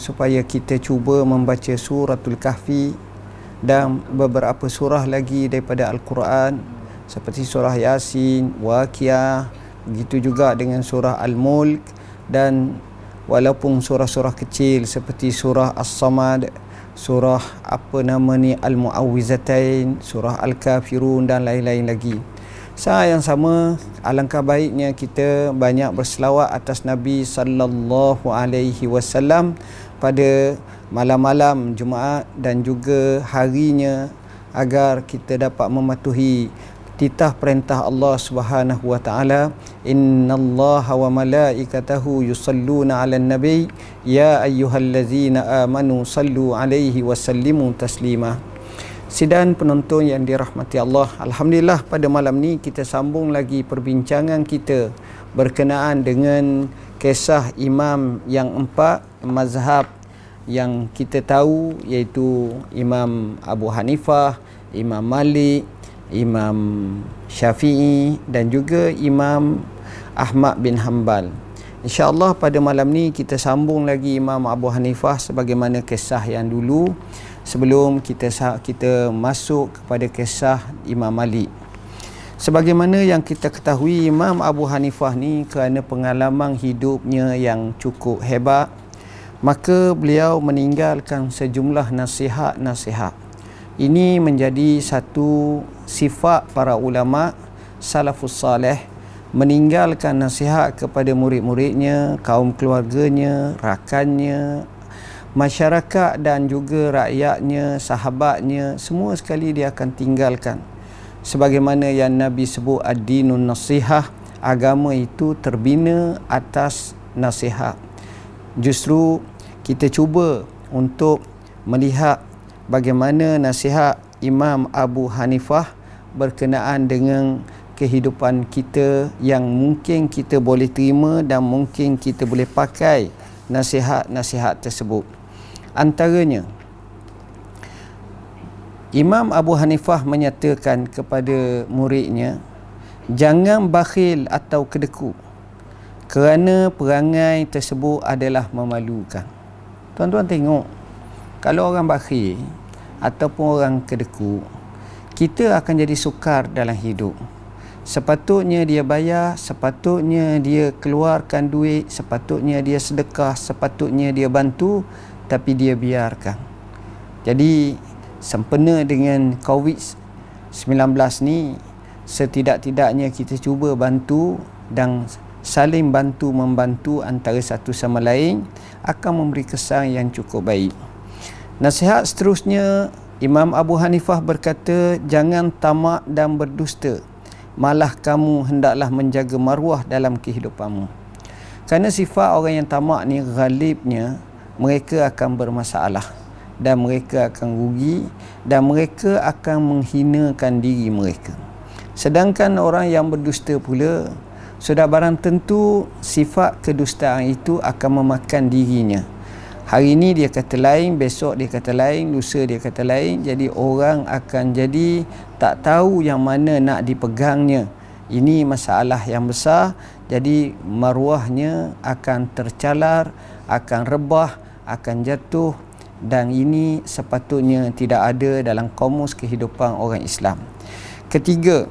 supaya kita cuba membaca suratul kahfi dan beberapa surah lagi daripada Al-Quran seperti surah Yasin, Waqiah, begitu juga dengan surah Al-Mulk dan walaupun surah-surah kecil seperti surah As-Samad, surah apa nama ni Al-Muawwizatain, surah Al-Kafirun dan lain-lain lagi. Saat yang sama, alangkah baiknya kita banyak berselawat atas Nabi sallallahu alaihi wasallam pada malam-malam Jumaat dan juga harinya agar kita dapat mematuhi titah perintah Allah Subhanahu wa taala. Innallaha wa malaikatahu yusalluna 'alan nabi. Ya ayyuhallazina amanu sallu 'alaihi wa sallimu taslima Sidang penonton yang dirahmati Allah. Alhamdulillah pada malam ni kita sambung lagi perbincangan kita Berkenaan dengan kisah imam yang empat Mazhab yang kita tahu iaitu Imam Abu Hanifah Imam Malik Imam Syafi'i dan juga Imam Ahmad bin Hanbal. InsyaAllah pada malam ni kita sambung lagi Imam Abu Hanifah sebagaimana kisah yang dulu sebelum kita kita masuk kepada kisah Imam Malik. Sebagaimana yang kita ketahui Imam Abu Hanifah ni kerana pengalaman hidupnya yang cukup hebat maka beliau meninggalkan sejumlah nasihat-nasihat. Ini menjadi satu sifat para ulama salafus salih meninggalkan nasihat kepada murid-muridnya, kaum keluarganya, rakannya, masyarakat dan juga rakyatnya, sahabatnya, semua sekali dia akan tinggalkan. Sebagaimana yang Nabi sebut ad-dinun nasihah, agama itu terbina atas nasihat. Justru kita cuba untuk melihat bagaimana nasihat Imam Abu Hanifah berkenaan dengan kehidupan kita yang mungkin kita boleh terima dan mungkin kita boleh pakai nasihat-nasihat tersebut antaranya Imam Abu Hanifah menyatakan kepada muridnya jangan bakhil atau kedeku kerana perangai tersebut adalah memalukan. Tuan-tuan tengok kalau orang bakhil ataupun orang kedeku kita akan jadi sukar dalam hidup. Sepatutnya dia bayar sepatutnya dia keluarkan duit sepatutnya dia sedekah sepatutnya dia bantu tapi dia biarkan. Jadi sempena dengan COVID-19 ni setidak-tidaknya kita cuba bantu dan saling bantu membantu antara satu sama lain akan memberi kesan yang cukup baik. Nasihat seterusnya Imam Abu Hanifah berkata jangan tamak dan berdusta malah kamu hendaklah menjaga maruah dalam kehidupanmu. Kerana sifat orang yang tamak ni galibnya mereka akan bermasalah dan mereka akan rugi dan mereka akan menghinakan diri mereka. Sedangkan orang yang berdusta pula sudah barang tentu sifat kedustaan itu akan memakan dirinya. Hari ini dia kata lain, besok dia kata lain, lusa dia kata lain. Jadi orang akan jadi tak tahu yang mana nak dipegangnya. Ini masalah yang besar. Jadi maruahnya akan tercalar, akan rebah akan jatuh dan ini sepatutnya tidak ada dalam komus kehidupan orang Islam. Ketiga,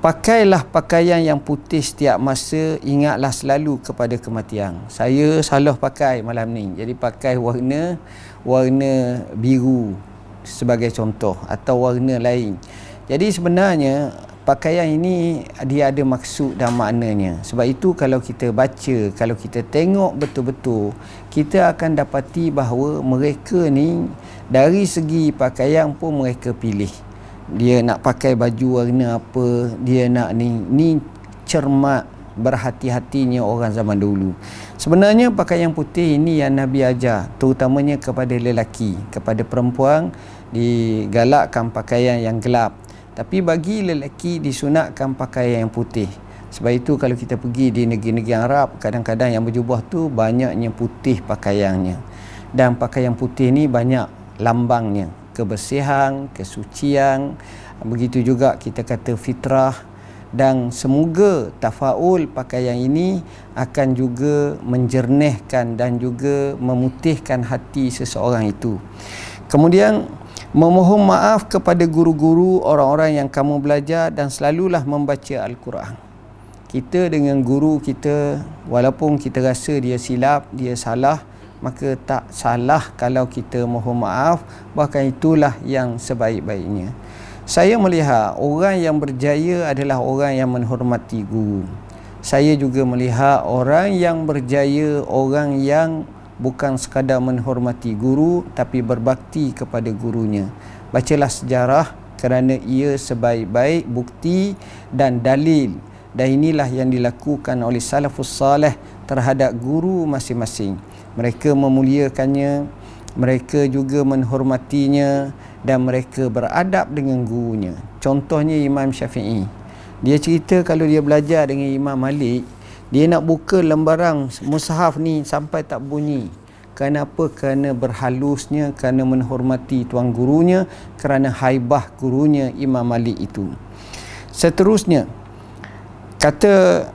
pakailah pakaian yang putih setiap masa, ingatlah selalu kepada kematian. Saya salah pakai malam ni. Jadi pakai warna warna biru sebagai contoh atau warna lain. Jadi sebenarnya pakaian ini dia ada maksud dan maknanya. Sebab itu kalau kita baca kalau kita tengok betul-betul kita akan dapati bahawa mereka ni dari segi pakaian pun mereka pilih. Dia nak pakai baju warna apa dia nak ni ni cermat berhati-hatinya orang zaman dulu. Sebenarnya pakaian putih ini yang Nabi ajar terutamanya kepada lelaki kepada perempuan digalakkan pakaian yang gelap tapi bagi lelaki disunatkan pakaian yang putih. Sebab itu kalau kita pergi di negeri-negeri Arab, kadang-kadang yang berjubah tu banyaknya putih pakaiannya. Dan pakaian putih ni banyak lambangnya. Kebersihan, kesucian, begitu juga kita kata fitrah dan semoga tafaul pakaian ini akan juga menjernihkan dan juga memutihkan hati seseorang itu. Kemudian memohon maaf kepada guru-guru orang-orang yang kamu belajar dan selalulah membaca al-Quran. Kita dengan guru kita walaupun kita rasa dia silap, dia salah, maka tak salah kalau kita mohon maaf, bahkan itulah yang sebaik-baiknya. Saya melihat orang yang berjaya adalah orang yang menghormati guru. Saya juga melihat orang yang berjaya orang yang bukan sekadar menghormati guru tapi berbakti kepada gurunya. Bacalah sejarah kerana ia sebaik-baik bukti dan dalil dan inilah yang dilakukan oleh salafus salih terhadap guru masing-masing. Mereka memuliakannya, mereka juga menghormatinya dan mereka beradab dengan gurunya. Contohnya Imam Syafi'i. Dia cerita kalau dia belajar dengan Imam Malik, dia nak buka lembaran mushaf ni sampai tak bunyi. Kenapa? Kerana berhalusnya, kerana menghormati tuan gurunya, kerana haibah gurunya Imam Malik itu. Seterusnya, kata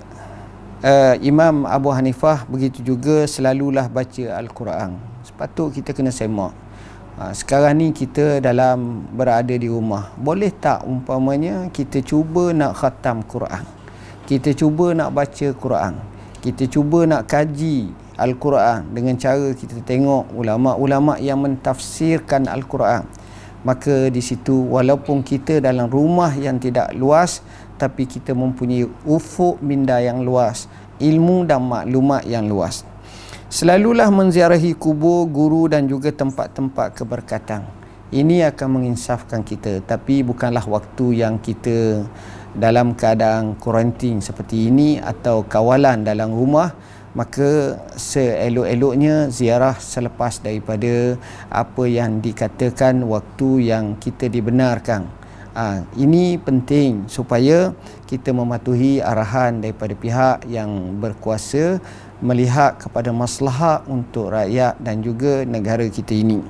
uh, Imam Abu Hanifah begitu juga selalulah baca Al-Quran. Sepatut kita kena semak. Ha, sekarang ni kita dalam berada di rumah. Boleh tak umpamanya kita cuba nak khatam Quran. Kita cuba nak baca Quran. Kita cuba nak kaji Al-Quran dengan cara kita tengok ulama-ulama yang mentafsirkan Al-Quran. Maka di situ walaupun kita dalam rumah yang tidak luas tapi kita mempunyai ufuk minda yang luas, ilmu dan maklumat yang luas. Selalulah menziarahi kubur, guru dan juga tempat-tempat keberkatan. Ini akan menginsafkan kita tapi bukanlah waktu yang kita dalam keadaan kuarantin seperti ini atau kawalan dalam rumah maka seelok-eloknya ziarah selepas daripada apa yang dikatakan waktu yang kita dibenarkan. Ha, ini penting supaya kita mematuhi arahan daripada pihak yang berkuasa melihat kepada maslahat untuk rakyat dan juga negara kita ini.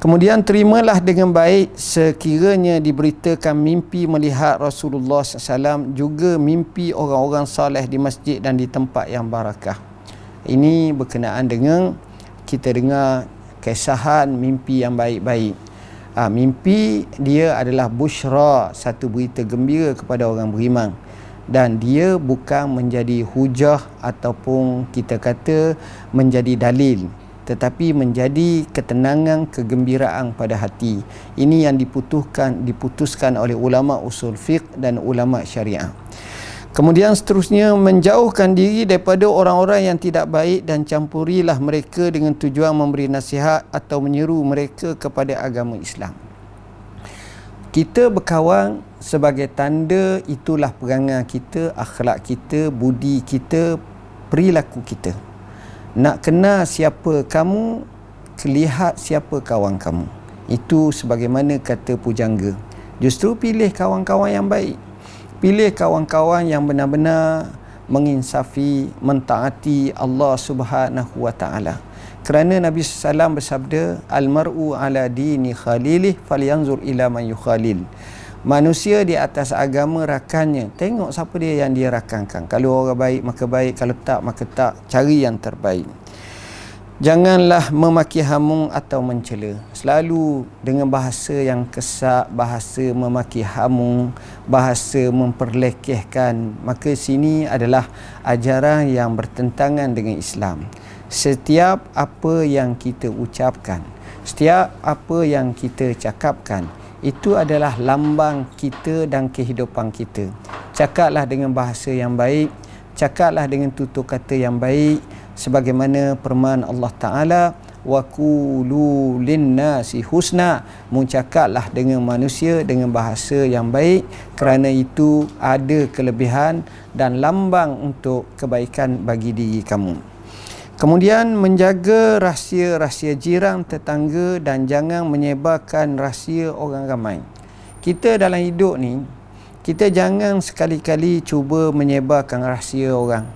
Kemudian terimalah dengan baik sekiranya diberitakan mimpi melihat Rasulullah SAW juga mimpi orang-orang saleh di masjid dan di tempat yang barakah. Ini berkenaan dengan kita dengar kesahan mimpi yang baik-baik. Ha, mimpi dia adalah bushra, satu berita gembira kepada orang beriman dan dia bukan menjadi hujah ataupun kita kata menjadi dalil tetapi menjadi ketenangan kegembiraan pada hati. Ini yang diputuskan diputuskan oleh ulama usul fiqh dan ulama syariah. Kemudian seterusnya menjauhkan diri daripada orang-orang yang tidak baik dan campurilah mereka dengan tujuan memberi nasihat atau menyeru mereka kepada agama Islam. Kita berkawan sebagai tanda itulah perangai kita, akhlak kita, budi kita, perilaku kita. Nak kenal siapa kamu, lihat siapa kawan kamu. Itu sebagaimana kata pujangga. Justru pilih kawan-kawan yang baik. Pilih kawan-kawan yang benar-benar menginsafi, mentaati Allah Subhanahu wa taala kerana Nabi SAW bersabda al-mar'u ala dini khalilih falyanzur ila man yukhalil manusia di atas agama rakannya. Tengok siapa dia yang dia rakankan. Kalau orang baik maka baik. Kalau tak maka tak. Cari yang terbaik. Janganlah memaki hamung atau mencela. Selalu dengan bahasa yang kesak bahasa memaki hamung bahasa memperlekehkan. Maka sini adalah ajaran yang bertentangan dengan Islam. Setiap apa yang kita ucapkan setiap apa yang kita cakapkan itu adalah lambang kita dan kehidupan kita. Cakaplah dengan bahasa yang baik cakaplah dengan tutur kata yang baik sebagaimana perman Allah Taala wa qulu linnasi husna. Mencakaplah dengan manusia dengan bahasa yang baik kerana itu ada kelebihan dan lambang untuk kebaikan bagi diri kamu Kemudian menjaga rahsia-rahsia jiran tetangga dan jangan menyebarkan rahsia orang ramai. Kita dalam hidup ni, kita jangan sekali-kali cuba menyebarkan rahsia orang.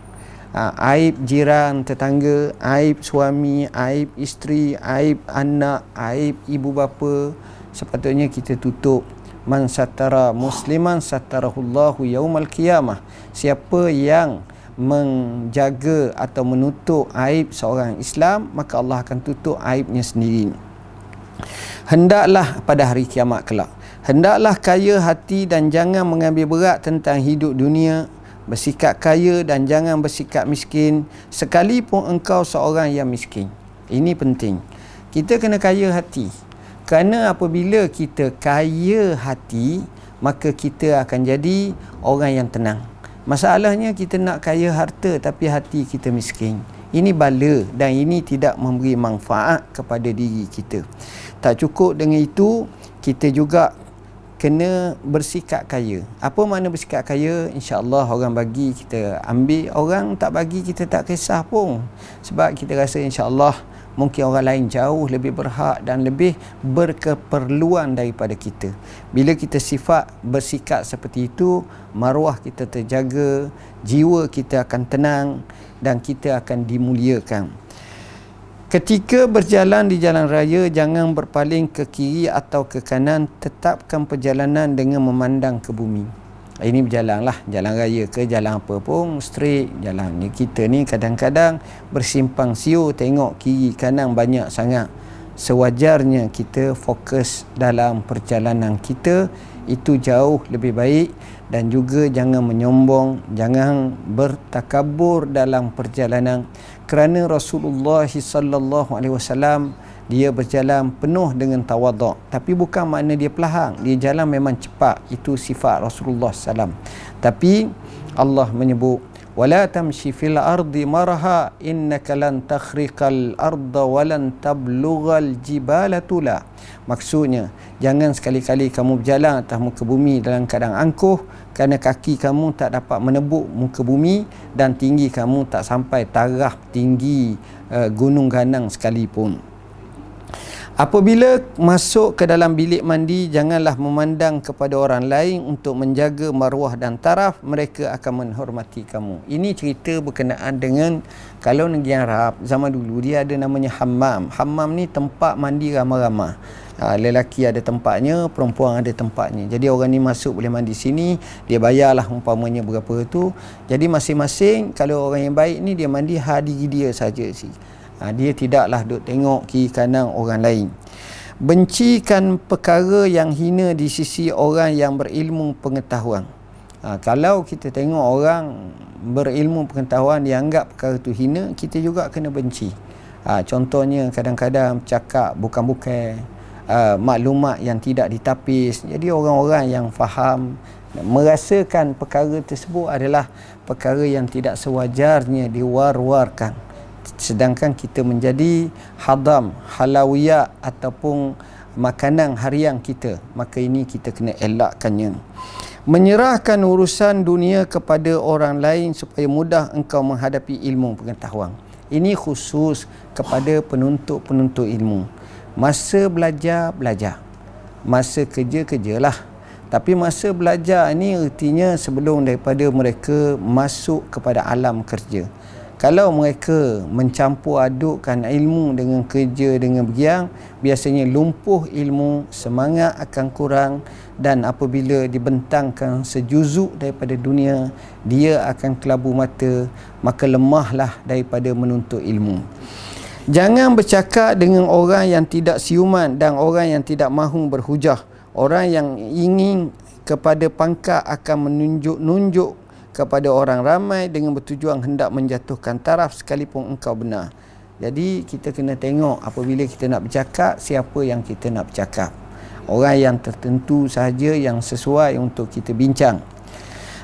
Ha, aib jiran tetangga, aib suami, aib isteri, aib anak, aib ibu bapa, sepatutnya kita tutup. man satara musliman satarahullahu yaumal qiyamah siapa yang menjaga atau menutup aib seorang Islam maka Allah akan tutup aibnya sendiri. Hendaklah pada hari kiamat kelak hendaklah kaya hati dan jangan mengambil berat tentang hidup dunia bersikap kaya dan jangan bersikap miskin sekalipun engkau seorang yang miskin. Ini penting. Kita kena kaya hati. Kerana apabila kita kaya hati maka kita akan jadi orang yang tenang Masalahnya kita nak kaya harta tapi hati kita miskin. Ini bala dan ini tidak memberi manfaat kepada diri kita. Tak cukup dengan itu, kita juga kena bersikap kaya. Apa makna bersikap kaya? InsyaAllah orang bagi kita ambil, orang tak bagi kita tak kisah pun. Sebab kita rasa insyaAllah mungkin orang lain jauh lebih berhak dan lebih berkeperluan daripada kita. Bila kita sifat bersikap seperti itu, maruah kita terjaga, jiwa kita akan tenang dan kita akan dimuliakan. Ketika berjalan di jalan raya, jangan berpaling ke kiri atau ke kanan, tetapkan perjalanan dengan memandang ke bumi ini berjalan lah. Jalan raya ke jalan apa pun straight jalan. Ni kita ni kadang-kadang bersimpang siu tengok kiri kanan banyak sangat. Sewajarnya kita fokus dalam perjalanan kita. Itu jauh lebih baik. Dan juga jangan menyombong jangan bertakabur dalam perjalanan. Kerana Rasulullah sallallahu alaihi wasallam dia berjalan penuh dengan tawaduk tapi bukan makna dia pelahang dia jalan memang cepat. Itu sifat Rasulullah SAW tapi Allah menyebut wala tamshi fil ardi marha innaka lan takhriqal arda walan tablughal jibala tula. Maksudnya jangan sekali-kali kamu berjalan atas muka bumi dalam keadaan angkuh kerana kaki kamu tak dapat menebuk muka bumi dan tinggi kamu tak sampai taraf tinggi uh, gunung ganang sekalipun Apabila masuk ke dalam bilik mandi, janganlah memandang kepada orang lain untuk menjaga maruah dan taraf, mereka akan menghormati kamu. Ini cerita berkenaan dengan kalau negeri Arab, zaman dulu dia ada namanya hammam. Hammam ni tempat mandi ramai-ramai. Ha, lelaki ada tempatnya, perempuan ada tempatnya. Jadi orang ni masuk boleh mandi sini, dia bayarlah umpamanya berapa tu. Jadi masing-masing kalau orang yang baik ni dia mandi hadiri dia saja sih ha, dia tidaklah duk tengok kiri kanan orang lain. Bencikan perkara yang hina di sisi orang yang berilmu pengetahuan. Ha, kalau kita tengok orang berilmu pengetahuan dianggap perkara itu hina kita juga kena benci. Ha, contohnya kadang-kadang cakap bukan-bukan uh, maklumat yang tidak ditapis. Jadi orang-orang yang faham merasakan perkara tersebut adalah perkara yang tidak sewajarnya diwar-warkan sedangkan kita menjadi hadam halawiyah ataupun makanan harian kita maka ini kita kena elakkannya. Menyerahkan urusan dunia kepada orang lain supaya mudah engkau menghadapi ilmu pengetahuan. Ini khusus kepada penuntut-penuntut ilmu. Masa belajar belajar. Masa kerja kerjalah. Tapi masa belajar ini artinya sebelum daripada mereka masuk kepada alam kerja kalau mereka mencampur adukkan ilmu dengan kerja dengan bergiang biasanya lumpuh ilmu semangat akan kurang dan apabila dibentangkan sejuzuk daripada dunia dia akan kelabu mata maka lemahlah daripada menuntut ilmu. Jangan bercakap dengan orang yang tidak siuman dan orang yang tidak mahu berhujah. Orang yang ingin kepada pangkat akan menunjuk-nunjuk kepada orang ramai dengan bertujuan hendak menjatuhkan taraf sekalipun engkau benar. Jadi kita kena tengok apabila kita nak bercakap siapa yang kita nak bercakap. Orang yang tertentu sahaja yang sesuai untuk kita bincang.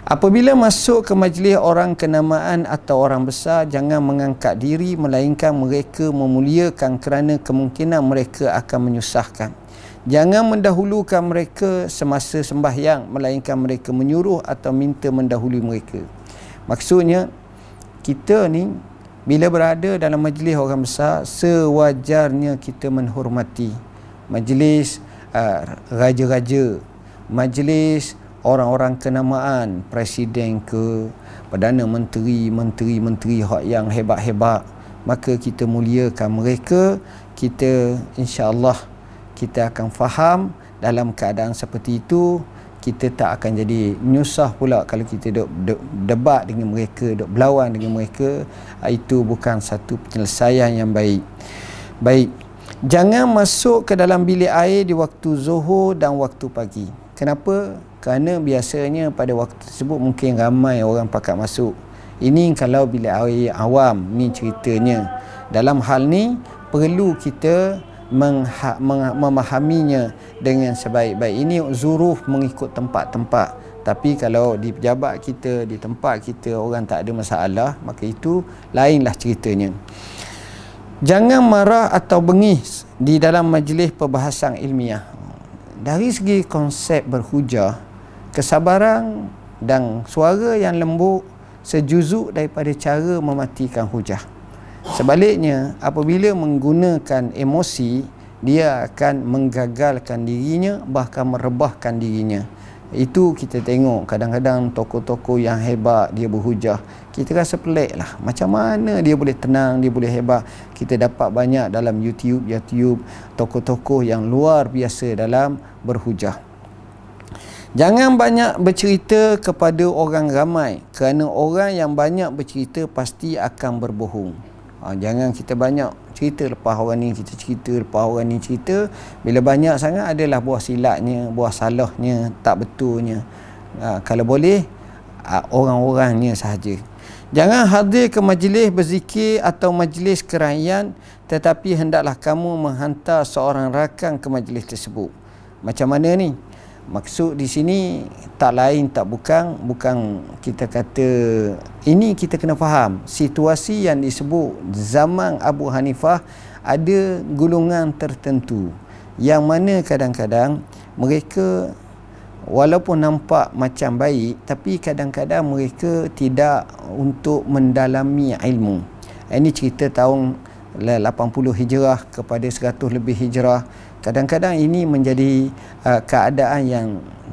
Apabila masuk ke majlis orang kenamaan atau orang besar jangan mengangkat diri melainkan mereka memuliakan kerana kemungkinan mereka akan menyusahkan. Jangan mendahulukan mereka semasa sembahyang melainkan mereka menyuruh atau minta mendahului mereka. Maksudnya kita ni bila berada dalam majlis orang besar sewajarnya kita menghormati majlis uh, raja-raja, majlis orang-orang kenamaan, presiden ke, perdana menteri, menteri-menteri yang hebat-hebat, maka kita muliakan mereka, kita insya-Allah kita akan faham dalam keadaan seperti itu kita tak akan jadi nyusah pula kalau kita duk, duk debat dengan mereka duk berlawan dengan mereka. Ah, itu bukan satu penyelesaian yang baik. Baik jangan masuk ke dalam bilik air di waktu zuhur dan waktu pagi. Kenapa? Kerana biasanya pada waktu tersebut mungkin ramai orang pakat masuk. Ini kalau bilik air awam ni ceritanya. Dalam hal ni perlu kita memahaminya dengan sebaik-baik. Ini zuruh mengikut tempat-tempat. Tapi kalau di pejabat kita di tempat kita orang tak ada masalah maka itu lainlah ceritanya. Jangan marah atau bengis di dalam majlis perbahasan ilmiah. Dari segi konsep berhujah kesabaran dan suara yang lembut sejuzuk daripada cara mematikan hujah Sebaliknya, apabila menggunakan emosi, dia akan menggagalkan dirinya bahkan merebahkan dirinya. Itu kita tengok kadang-kadang tokoh-tokoh yang hebat dia berhujah. Kita rasa pelik lah. Macam mana dia boleh tenang, dia boleh hebat. Kita dapat banyak dalam YouTube, YouTube tokoh-tokoh yang luar biasa dalam berhujah. Jangan banyak bercerita kepada orang ramai kerana orang yang banyak bercerita pasti akan berbohong ha, jangan kita banyak cerita lepas orang ni kita cerita lepas orang ni cerita. Bila banyak sangat adalah buah silatnya buah salahnya tak betulnya. Ha, kalau boleh ha, orang-orangnya sahaja. Jangan hadir ke majlis berzikir atau majlis kerajaan tetapi hendaklah kamu menghantar seorang rakan ke majlis tersebut. Macam mana ni maksud di sini tak lain tak bukan bukan kita kata ini kita kena faham. Situasi yang disebut zaman Abu Hanifah ada golongan tertentu. Yang mana kadang-kadang mereka walaupun nampak macam baik tapi kadang-kadang mereka tidak untuk mendalami ilmu. Ini cerita tahun 80 hijrah kepada 100 lebih hijrah kadang-kadang ini menjadi uh, keadaan yang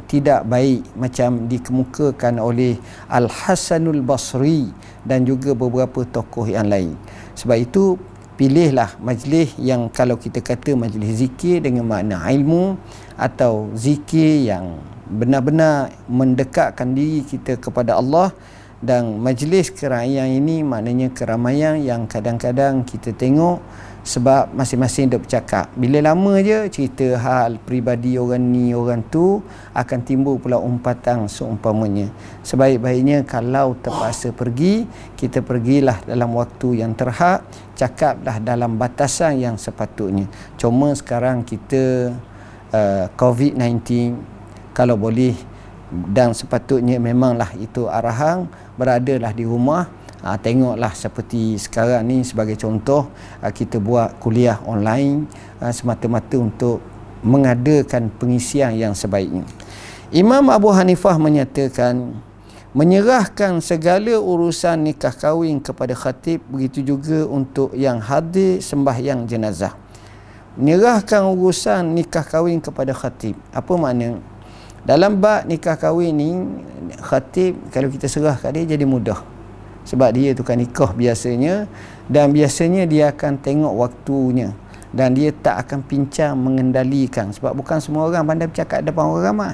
tidak baik macam dikemukakan oleh Al-Hasanul Basri dan juga beberapa tokoh yang lain. Sebab itu pilihlah majlis yang kalau kita kata majlis zikir dengan makna ilmu atau zikir yang benar-benar mendekatkan diri kita kepada Allah dan majlis keramaian ini maknanya keramaian yang kadang-kadang kita tengok sebab masing-masing duk bercakap. Bila lama je cerita hal peribadi orang ni orang tu akan timbul pula umpatan seumpamanya. Sebaik-baiknya kalau terpaksa pergi kita pergilah dalam waktu yang terhad cakaplah dalam batasan yang sepatutnya. Cuma sekarang kita uh, COVID-19 kalau boleh dan sepatutnya memanglah itu arahan beradalah di rumah Ha, tengoklah seperti sekarang ni sebagai contoh ha, kita buat kuliah online ha, semata-mata untuk mengadakan pengisian yang sebaiknya. Imam Abu Hanifah menyatakan menyerahkan segala urusan nikah kahwin kepada khatib begitu juga untuk yang hadir sembahyang jenazah. Menyerahkan urusan nikah kahwin kepada khatib. Apa makna? Dalam bab nikah kahwin ni khatib kalau kita serah kat dia jadi mudah sebab dia tukar nikah biasanya dan biasanya dia akan tengok waktunya dan dia tak akan pincang mengendalikan. Sebab bukan semua orang pandai bercakap depan orang ramai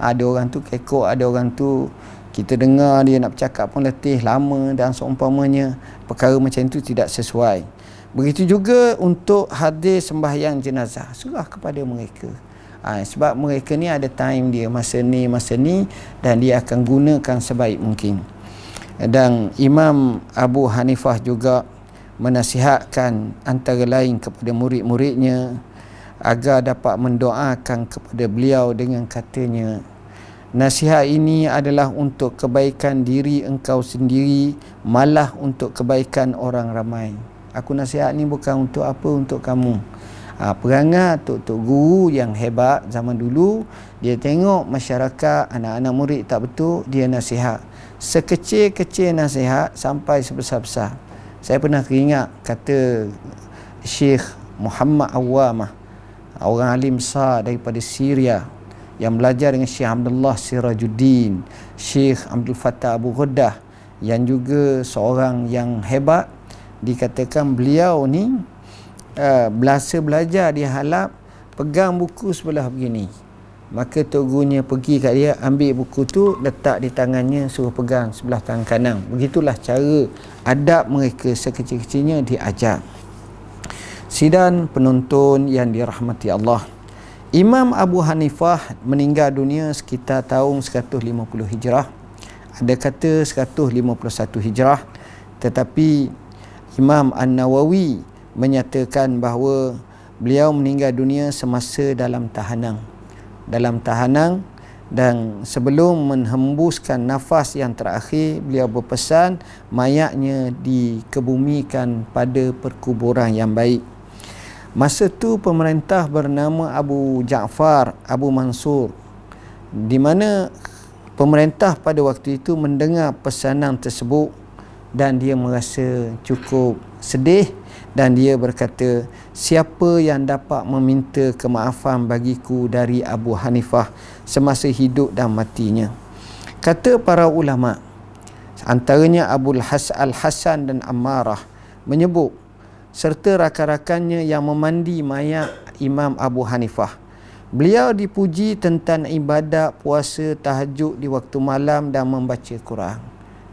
ada orang tu kekok ada orang tu kita dengar dia nak bercakap pun letih lama dan seumpamanya perkara macam itu tidak sesuai. Begitu juga untuk hadir sembahyang jenazah. Surah kepada mereka. Ha, sebab mereka ni ada time dia masa ni masa ni dan dia akan gunakan sebaik mungkin dan Imam Abu Hanifah juga menasihatkan antara lain kepada murid-muridnya agar dapat mendoakan kepada beliau dengan katanya nasihat ini adalah untuk kebaikan diri engkau sendiri malah untuk kebaikan orang ramai. Aku nasihat ni bukan untuk apa untuk kamu. Ha, perangai tok-tok guru yang hebat zaman dulu dia tengok masyarakat anak-anak murid tak betul dia nasihat sekecil-kecil nasihat sampai sebesar-besar. Saya pernah teringat kata Syekh Muhammad Awamah, orang alim besar daripada Syria yang belajar dengan Syekh Abdullah Sirajuddin, Syekh Abdul Fattah Abu Ghudah yang juga seorang yang hebat dikatakan beliau ni uh, belasa belajar di halap pegang buku sebelah begini maka tok gurunya pergi kat dia ambil buku tu letak di tangannya suruh pegang sebelah tangan kanan. Begitulah cara adab mereka sekecil-kecilnya diajar. Sidan penonton yang dirahmati Allah. Imam Abu Hanifah meninggal dunia sekitar tahun 150 Hijrah. Ada kata 151 Hijrah. Tetapi Imam An-Nawawi menyatakan bahawa beliau meninggal dunia semasa dalam tahanan dalam tahanan dan sebelum menghembuskan nafas yang terakhir beliau berpesan mayatnya dikebumikan pada perkuburan yang baik. Masa tu pemerintah bernama Abu Ja'far Abu Mansur di mana pemerintah pada waktu itu mendengar pesanan tersebut dan dia merasa cukup sedih dan dia berkata siapa yang dapat meminta kemaafan bagiku dari Abu Hanifah semasa hidup dan matinya? Kata para ulama antaranya Abu Has Al-Hasan dan Ammarah menyebut serta rakan-rakannya yang memandi mayat Imam Abu Hanifah. Beliau dipuji tentang ibadat puasa tahajud di waktu malam dan membaca Quran.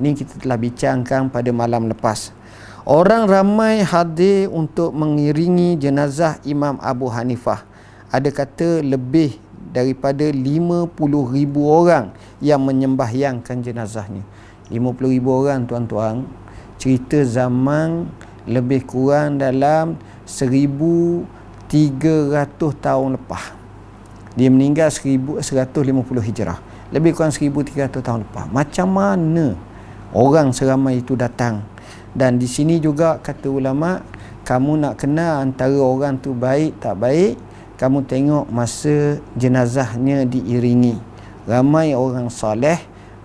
Ini kita telah bincangkan pada malam lepas Orang ramai hadir untuk mengiringi jenazah Imam Abu Hanifah. Ada kata lebih daripada 50 ribu orang yang menyembahyangkan jenazahnya. 50 ribu orang tuan-tuan. Cerita zaman lebih kurang dalam 1300 tahun lepas. Dia meninggal 1150 hijrah. Lebih kurang 1300 tahun lepas. Macam mana orang seramai itu datang dan di sini juga kata ulama kamu nak kenal antara orang tu baik tak baik kamu tengok masa jenazahnya diiringi. Ramai orang soleh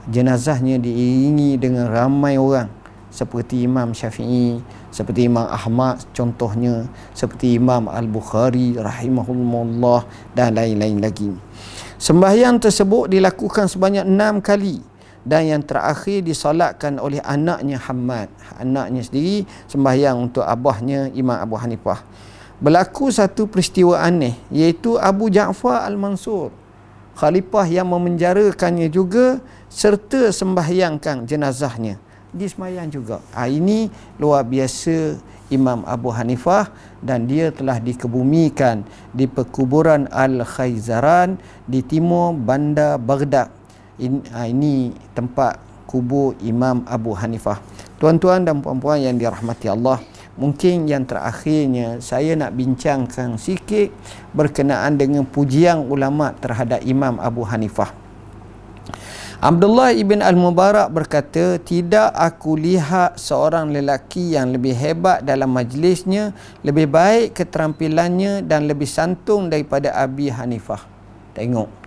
jenazahnya diiringi dengan ramai orang. Seperti Imam Syafi'i seperti Imam Ahmad contohnya seperti Imam Al-Bukhari rahimahullah dan lain-lain lagi. Sembahyang tersebut dilakukan sebanyak enam kali dan yang terakhir disolatkan oleh anaknya Hamad anaknya sendiri sembahyang untuk abahnya Imam Abu Hanifah. Berlaku satu peristiwa aneh iaitu Abu Ja'far Al-Mansur khalifah yang memenjarakannya juga serta sembahyangkan jenazahnya. Di sembahyang juga. Ha, ini luar biasa Imam Abu Hanifah dan dia telah dikebumikan di perkuburan Al-Khayzaran di timur bandar Baghdad ini, ha, ini tempat kubur Imam Abu Hanifah. Tuan-tuan dan puan-puan yang dirahmati Allah, mungkin yang terakhirnya saya nak bincangkan sikit berkenaan dengan pujian ulama terhadap Imam Abu Hanifah. Abdullah ibn Al-Mubarak berkata, tidak aku lihat seorang lelaki yang lebih hebat dalam majlisnya, lebih baik keterampilannya dan lebih santun daripada Abi Hanifah. Tengok.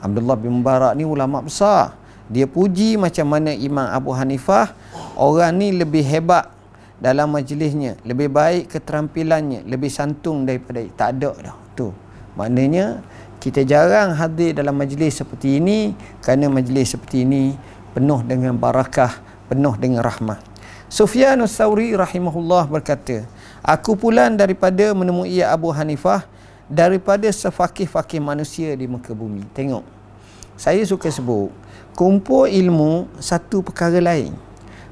Abdullah bin Mubarak ni ulama besar. Dia puji macam mana Imam Abu Hanifah orang ni lebih hebat dalam majlisnya, lebih baik keterampilannya, lebih santun daripada tak ada dah. Tu. Maknanya kita jarang hadir dalam majlis seperti ini kerana majlis seperti ini penuh dengan barakah, penuh dengan rahmah. Sufyan Ats-Tsauri rahimahullah berkata, aku pulang daripada menemui Abu Hanifah daripada sefakih-fakih manusia di muka bumi. Tengok. Saya suka sebut kumpul ilmu satu perkara lain.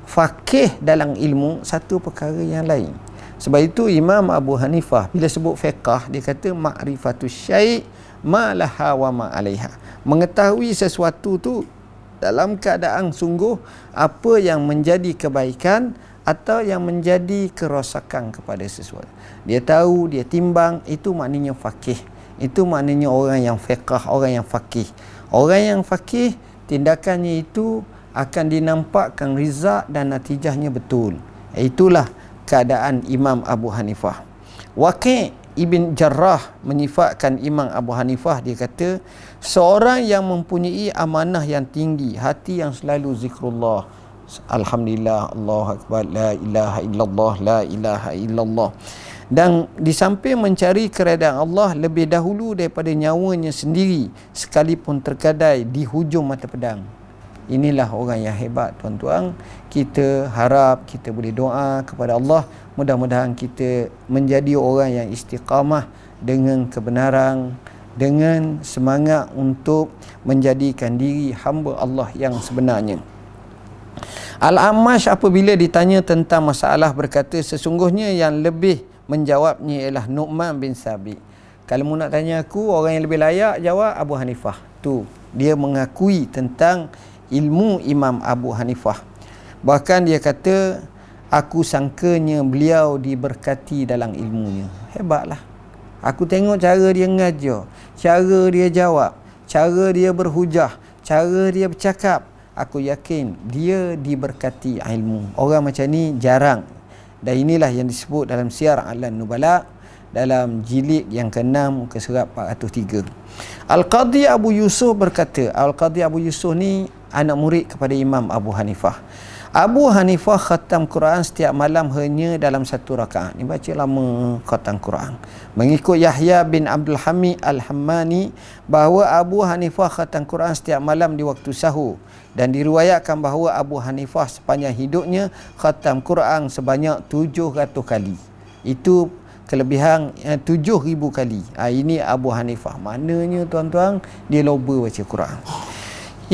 Fakih dalam ilmu satu perkara yang lain. Sebab itu Imam Abu Hanifah bila sebut fiqah dia kata ma'rifatus syai' ma laha wa ma 'alaiha. Mengetahui sesuatu tu dalam keadaan sungguh apa yang menjadi kebaikan atau yang menjadi kerosakan kepada sesuatu. Dia tahu, dia timbang, itu maknanya fakih. Itu maknanya orang yang fiqah, orang yang fakih. Orang yang fakih, tindakannya itu akan dinampakkan rizak dan natijahnya betul. Itulah keadaan Imam Abu Hanifah. Waqi' Ibn Jarrah menyifatkan Imam Abu Hanifah dia kata seorang yang mempunyai amanah yang tinggi hati yang selalu zikrullah Alhamdulillah Allah Akbar La ilaha illallah La ilaha illallah. Dan di samping mencari keredaan Allah lebih dahulu daripada nyawanya sendiri sekalipun terkadai di hujung mata pedang. Inilah orang yang hebat tuan-tuan. Kita harap kita boleh doa kepada Allah. Mudah-mudahan kita menjadi orang yang istiqamah dengan kebenaran dengan semangat untuk menjadikan diri hamba Allah yang sebenarnya. Al-Amash apabila ditanya tentang masalah berkata sesungguhnya yang lebih menjawabnya ialah Nu'man bin Sabit. Kalau mu nak tanya aku orang yang lebih layak jawab Abu Hanifah. Tu dia mengakui tentang ilmu Imam Abu Hanifah. Bahkan dia kata aku sangkanya beliau diberkati dalam ilmunya. Hebatlah. Aku tengok cara dia mengajar, cara dia jawab, cara dia berhujah, cara dia bercakap. Aku yakin dia diberkati ilmu. Orang macam ni jarang. Dan inilah yang disebut dalam Syiar Alan Nubala dalam jilid yang ke-6 ke surat 403. Al-Qadhi Abu Yusuf berkata, Al-Qadhi Abu Yusuf ni anak murid kepada Imam Abu Hanifah. Abu Hanifah khatam Quran setiap malam hanya dalam satu rakaat. Ini baca lama khatam Quran. Mengikut Yahya bin Abdul Hamid Al-Hammani bahawa Abu Hanifah khatam Quran setiap malam di waktu sahur dan diriwayatkan bahawa Abu Hanifah sepanjang hidupnya khatam Quran sebanyak 700 kali. Itu kelebihan eh, 7000 kali. Ha, ini Abu Hanifah. Maknanya tuan-tuan dia loba baca Quran.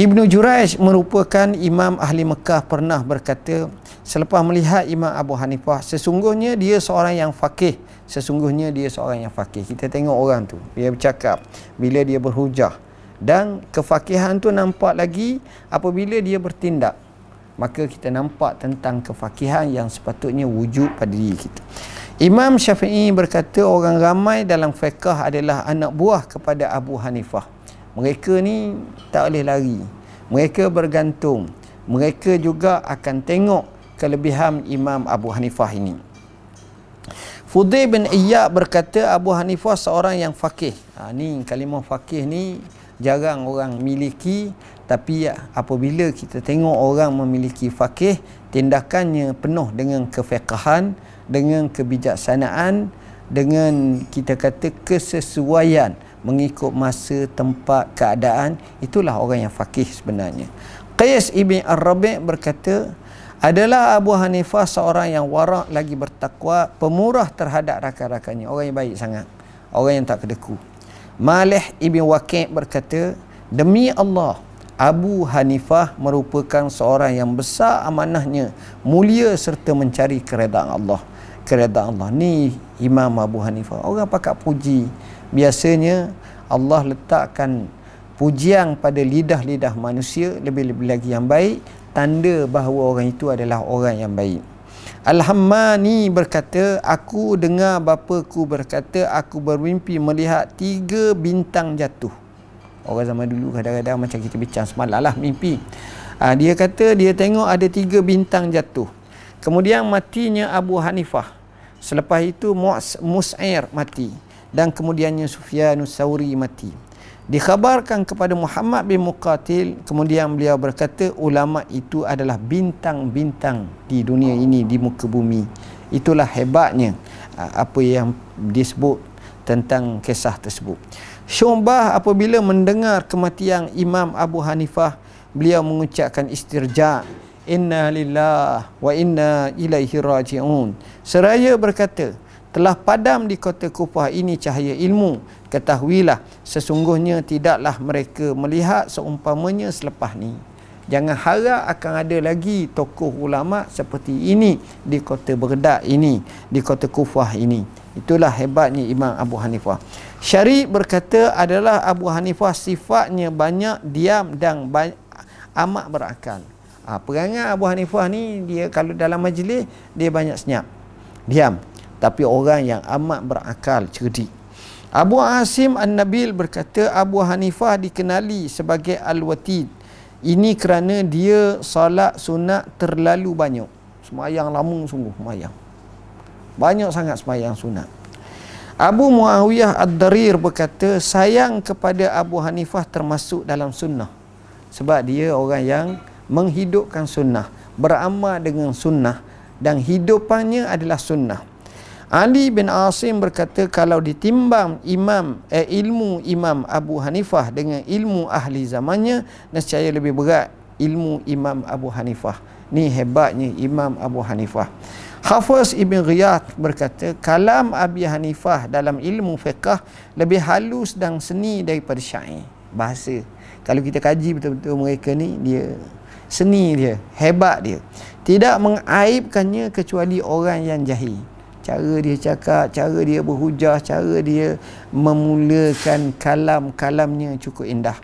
Ibnu Jurayj merupakan imam ahli Mekah pernah berkata selepas melihat Imam Abu Hanifah sesungguhnya dia seorang yang fakih sesungguhnya dia seorang yang fakih kita tengok orang tu dia bercakap bila dia berhujah. Dan kefakihan tu nampak lagi apabila dia bertindak. Maka kita nampak tentang kefakihan yang sepatutnya wujud pada diri kita. Imam Syafi'i berkata orang ramai dalam fiqh adalah anak buah kepada Abu Hanifah mereka ni tak boleh lari. Mereka bergantung. Mereka juga akan tengok kelebihan Imam Abu Hanifah ini. Fudai bin Iyad berkata Abu Hanifah seorang yang fakih ha, ni kalimah fakih ni jarang orang miliki tapi apabila kita tengok orang memiliki fakih tindakannya penuh dengan kefiqahan dengan kebijaksanaan dengan kita kata kesesuaian mengikut masa, tempat, keadaan itulah orang yang fakih sebenarnya. Qais ibn Ar-Rabi' berkata adalah Abu Hanifah seorang yang warak lagi bertakwa pemurah terhadap rakan-rakannya. Orang yang baik sangat orang yang tak kedeku. Malih ibn Waqi' berkata demi Allah Abu Hanifah merupakan seorang yang besar amanahnya mulia serta mencari keredaan Allah. Keredaan Allah ni Imam Abu Hanifah orang pakat puji biasanya Allah letakkan pujian pada lidah-lidah manusia lebih-lebih lagi yang baik tanda bahawa orang itu adalah orang yang baik. Al-Hammani berkata aku dengar bapaku berkata aku bermimpi melihat tiga bintang jatuh. Orang zaman dulu kadang-kadang macam kita bincang semalam lah mimpi. Ha, dia kata dia tengok ada tiga bintang jatuh. Kemudian matinya Abu Hanifah. Selepas itu Mus'air mati dan kemudiannya Sufyanus Sauri mati. Dikhabarkan kepada Muhammad bin Muqatil, kemudian beliau berkata ulama itu adalah bintang-bintang di dunia ini di muka bumi. Itulah hebatnya apa yang disebut tentang kisah tersebut. Syumbah apabila mendengar kematian Imam Abu Hanifah, beliau mengucapkan istirja' Inna lillah wa inna ilaihi raji'un. Seraya berkata, telah padam di kota Kufah ini cahaya ilmu. Ketahuilah sesungguhnya tidaklah mereka melihat seumpamanya selepas ni. Jangan harap akan ada lagi tokoh ulama seperti ini di kota Baghdad ini di kota Kufah ini. Itulah hebatnya Imam Abu Hanifah. Syari berkata adalah Abu Hanifah sifatnya banyak diam dan banyak, amat berakal. Ha, perangai Abu Hanifah ni dia kalau dalam majlis dia banyak senyap. Diam tapi orang yang amat berakal cerdik. Abu Asim An-Nabil berkata Abu Hanifah dikenali sebagai Al-Watid. Ini kerana dia salat sunat terlalu banyak. Semayang lama sungguh semayang. Banyak sangat semayang sunat. Abu Muawiyah Ad-Darir berkata sayang kepada Abu Hanifah termasuk dalam sunnah. Sebab dia orang yang menghidupkan sunnah beramal dengan sunnah dan hidupannya adalah sunnah Ali bin Asim berkata kalau ditimbang imam eh, ilmu Imam Abu Hanifah dengan ilmu ahli zamannya nescaya lebih berat ilmu Imam Abu Hanifah. Ni hebatnya Imam Abu Hanifah. Hafiz Ibn Riyad berkata kalam Abi Hanifah dalam ilmu fiqah lebih halus dan seni daripada syair. Bahasa. Kalau kita kaji betul-betul mereka ni dia seni dia hebat dia. Tidak mengaibkannya kecuali orang yang jahil cara dia cakap cara dia berhujah cara dia memulakan kalam-kalamnya cukup indah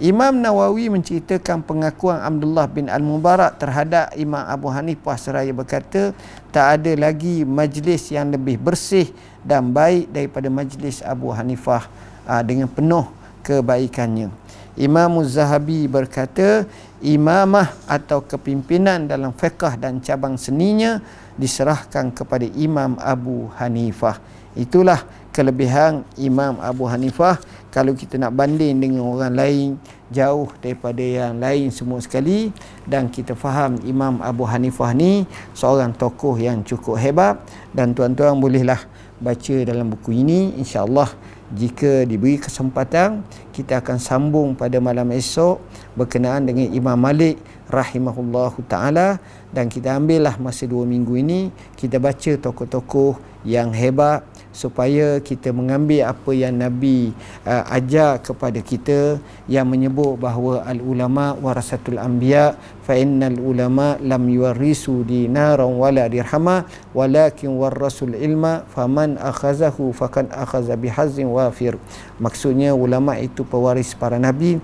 Imam Nawawi menceritakan pengakuan Abdullah bin Al-Mubarak terhadap Imam Abu Hanifah seraya berkata tak ada lagi majlis yang lebih bersih dan baik daripada majlis Abu Hanifah ah, dengan penuh kebaikannya. Imam Zahabi berkata imamah atau kepimpinan dalam fiqah dan cabang seninya diserahkan kepada Imam Abu Hanifah. Itulah kelebihan Imam Abu Hanifah kalau kita nak banding dengan orang lain jauh daripada yang lain semua sekali dan kita faham Imam Abu Hanifah ni seorang tokoh yang cukup hebat dan tuan-tuan bolehlah baca dalam buku ini insya-Allah jika diberi kesempatan kita akan sambung pada malam esok berkenaan dengan Imam Malik rahimahullahu taala. Dan kita ambillah masa dua minggu ini kita baca tokoh-tokoh yang hebat supaya kita mengambil apa yang Nabi uh, ajar kepada kita yang menyebut bahawa al ulama warasatul anbiya fa innal ulama lam yuwarisu dinaran wala dirhama walakin warasul ilma faman akhazahu fakan akhaza bihazin wafir. Maksudnya ulama itu pewaris para nabi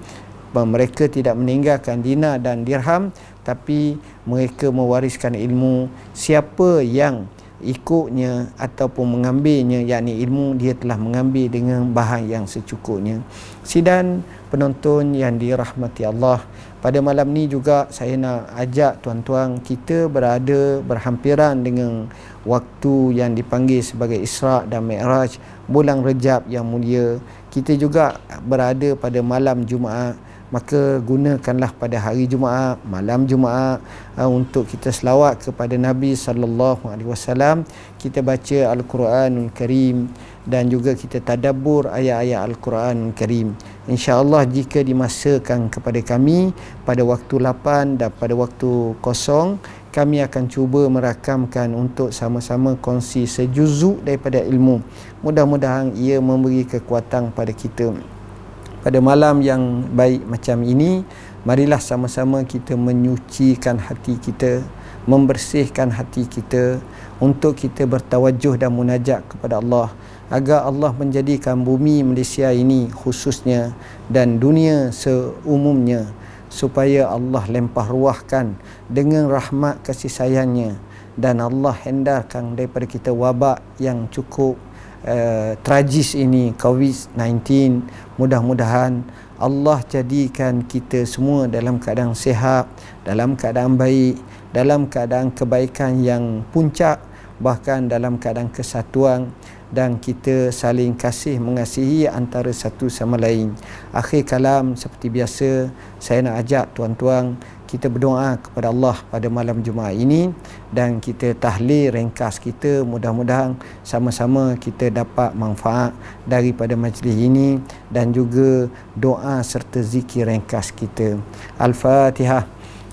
mereka tidak meninggalkan dinar dan dirham tapi mereka mewariskan ilmu siapa yang ikutnya ataupun mengambilnya yakni ilmu dia telah mengambil dengan bahan yang secukupnya. Sidan penonton yang dirahmati Allah pada malam ni juga saya nak ajak tuan-tuan kita berada berhampiran dengan waktu yang dipanggil sebagai Isra' dan Mi'raj bulan Rejab yang mulia. Kita juga berada pada malam Jumaat maka gunakanlah pada hari Jumaat, malam Jumaat uh, untuk kita selawat kepada Nabi sallallahu alaihi wasallam. Kita baca Al-Quranul Karim dan juga kita tadabbur ayat-ayat Al-Quranul Karim. Insya-Allah jika dimasakan kepada kami pada waktu 8 dan pada waktu kosong kami akan cuba merakamkan untuk sama-sama kongsi sejuzuk daripada ilmu. Mudah-mudahan ia memberi kekuatan pada kita pada malam yang baik macam ini marilah sama-sama kita menyucikan hati kita membersihkan hati kita untuk kita bertawajuh dan munajat kepada Allah. Agar Allah menjadikan bumi Malaysia ini khususnya dan dunia seumumnya supaya Allah lempah ruahkan dengan rahmat kasih sayangnya dan Allah hendarkan daripada kita wabak yang cukup uh, tragis ini COVID-19 mudah-mudahan Allah jadikan kita semua dalam keadaan sehat dalam keadaan baik dalam keadaan kebaikan yang puncak bahkan dalam keadaan kesatuan dan kita saling kasih mengasihi antara satu sama lain. Akhir kalam seperti biasa saya nak ajak tuan-tuan kita berdoa kepada Allah pada malam Jumaat ini dan kita tahlil ringkas kita mudah-mudahan sama-sama kita dapat manfaat daripada majlis ini dan juga doa serta zikir ringkas kita. Al-Fatihah.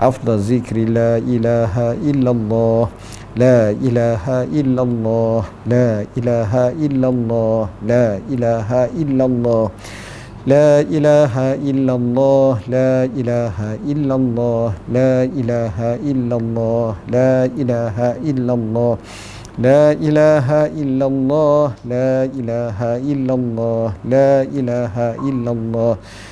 أفضل ذكر لا إله إلا الله لا إله إلا الله لا إله إلا الله لا إله إلا الله لا إله إلا الله لا إله إلا الله لا إله إلا الله لا إله إلا الله لا إله إلا الله لا إله إلا الله لا إله إلا الله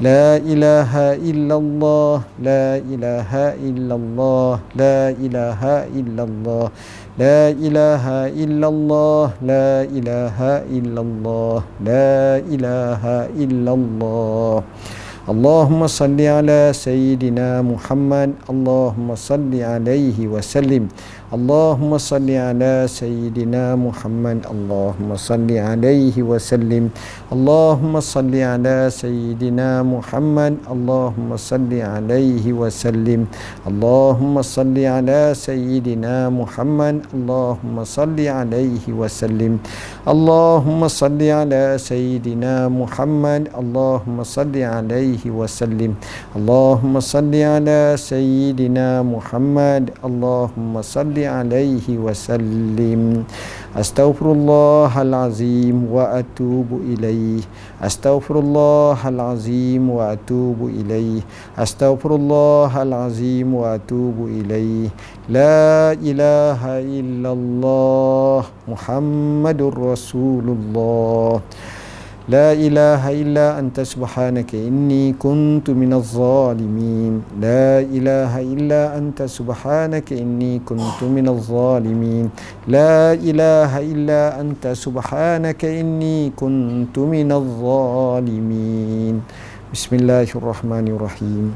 لا إله إلا الله لا إله إلا الله لا إله إلا الله لا إله إلا الله لا إله إلا الله لا إله إلا الله اللهم صل على سيدنا محمد اللهم صل عليه وسلم Allahumma salli ala sayyidina Muhammad Allahumma salli alaihi wa sallim Allahumma salli ala sayyidina Muhammad Allahumma salli alaihi wa sallim Allahumma salli ala sayyidina Muhammad Allahumma salli alaihi wa sallim Allahumma salli ala sayyidina Muhammad Allahumma salli alaihi wa sallim Allahumma salli ala sayyidina Muhammad Allahumma salli عليه وسلم أستغفر الله العظيم وأتوب إليه أستغفر الله العظيم وأتوب إليه أستغفر الله العظيم وأتوب إليه لا إله إلا الله محمد رسول الله لا إله إلا أنت سبحانك إني كنت من الظالمين لا إله إلا أنت سبحانك إني كنت من الظالمين لا إله إلا أنت سبحانك إني كنت من الظالمين بسم الله الرحمن الرحيم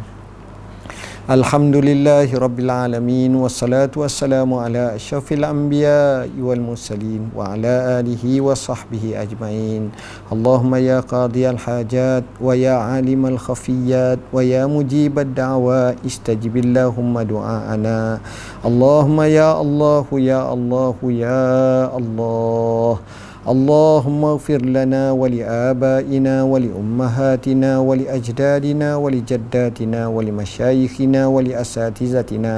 Alhamdulillahi Rabbil Alamin. Wassalatu wassalamu ala asyafil anbiya wal mursalin Wa ala alihi wa sahbihi ajma'in. Allahumma ya qadi al hajat Wa ya alim al khafiyat Wa ya mujib al da'wa Istajibillahumma du'a'ana. Allahumma ya Allahu ya Allahu ya Allah اللهم اغفر لنا ولآبائنا ولأمهاتنا ولأجدادنا ولجداتنا ولمشايخنا ولأساتذتنا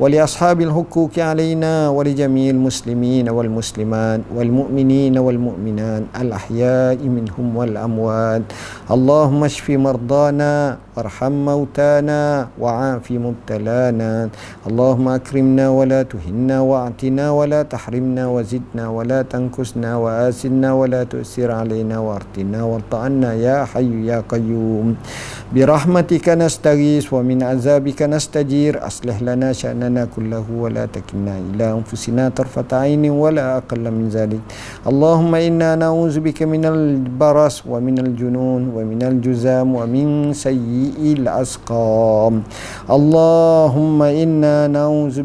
ولأصحاب الحقوق علينا ولجميع المسلمين والمسلمات والمؤمنين والمؤمنات الأحياء منهم والأموات اللهم اشف مرضانا وارحم موتانا وعاف مبتلانا اللهم أكرمنا ولا تهنا واعتنا ولا تحرمنا وزدنا ولا تنكسنا وآتنا وآسنا ولا تؤثر علينا وارتنا وارطعنا يا حي يا قيوم برحمتك نستغيث ومن عذابك نستجير أصلح لنا شأننا كله ولا تكلنا إلى أنفسنا طرفة عين ولا أقل من ذلك اللهم إنا نعوذ بك من البرص ومن الجنون ومن الجزام ومن سيء الأسقام اللهم إنا نعوذ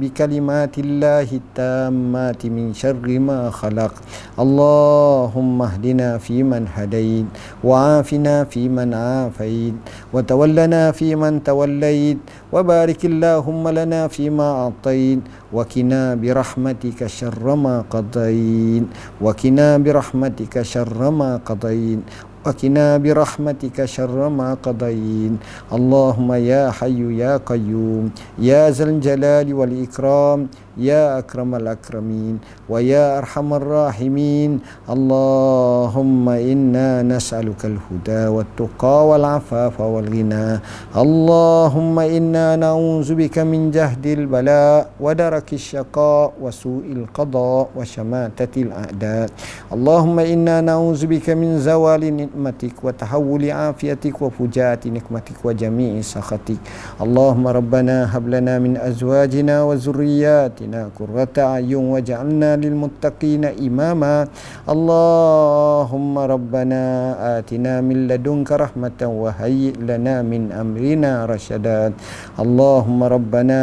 بكلمات الله التامات من شر ما خلق اللهم اهدنا فيمن هديت وعافنا فيمن عافيت وتولنا فيمن توليت وبارك اللهم لنا فيما أعطيت وكنا برحمتك شر ما قضيت وكنا برحمتك شر ما قضيت وكنا برحمتك شر ما قضيت. اللهم يا حي يا قيوم يا ذا الجلال والإكرام يا أكرم الأكرمين ويا أرحم الراحمين اللهم إنا نسألك الهدى والتقى والعفاف والغنى اللهم إنا نعوذ بك من جهد البلاء ودرك الشقاء وسوء القضاء وشماتة الأعداء اللهم إنا نعوذ بك من زوال نعمتك وتحول عافيتك وفجاءة نقمتك وجميع سخطك اللهم ربنا هب لنا من أزواجنا وذرياتنا قرة أعين واجعلنا للمتقين إماما اللهم ربنا آتنا من لدنك رحمة وهيئ لنا من أمرنا رشدا اللهم ربنا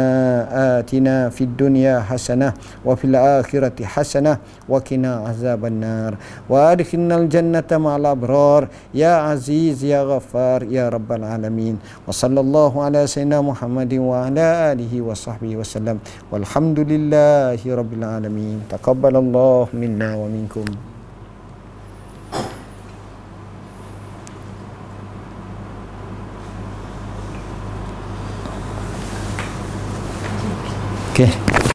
آتنا في الدنيا حسنة وفي الآخرة حسنة وقنا عذاب النار وأدخلنا الجنة مع الأبرار الأبرار يا عزيز يا غفار يا رب العالمين وصلى الله على سيدنا محمد وعلى آله وصحبه وسلم والحمد لله رب العالمين تقبل الله منا ومنكم Okay.